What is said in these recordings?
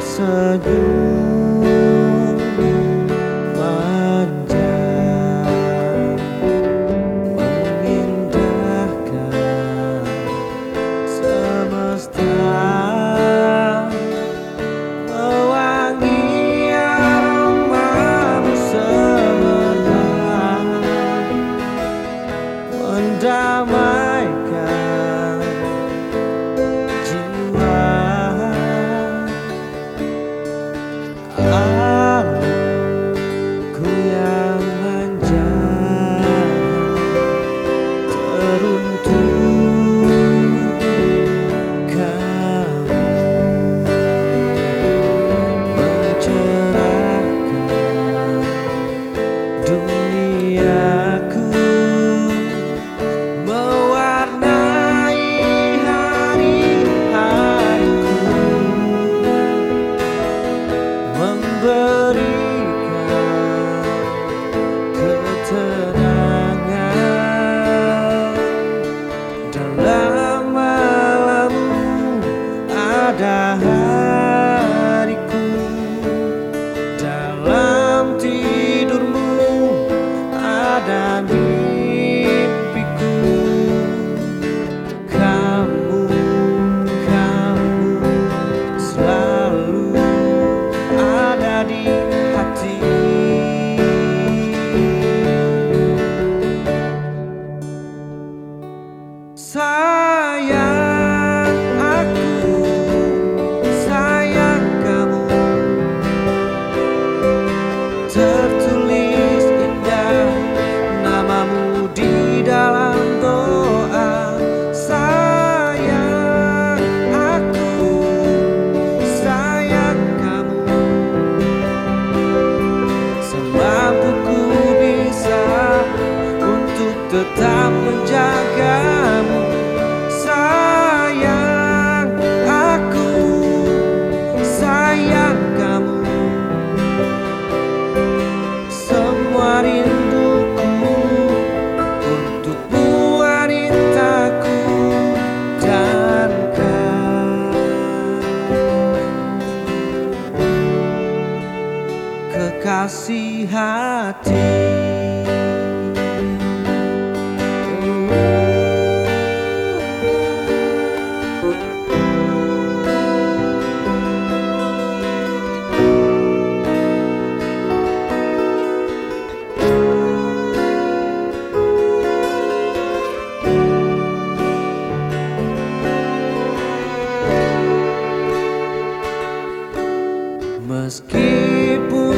sejuk side. kasih hati. Meskipun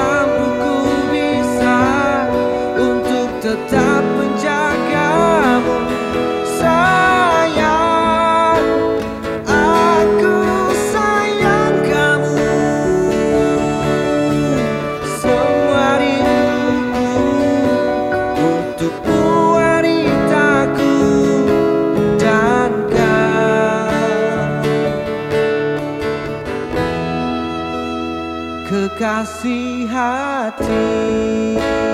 Buku ku bisa untuk tetap hati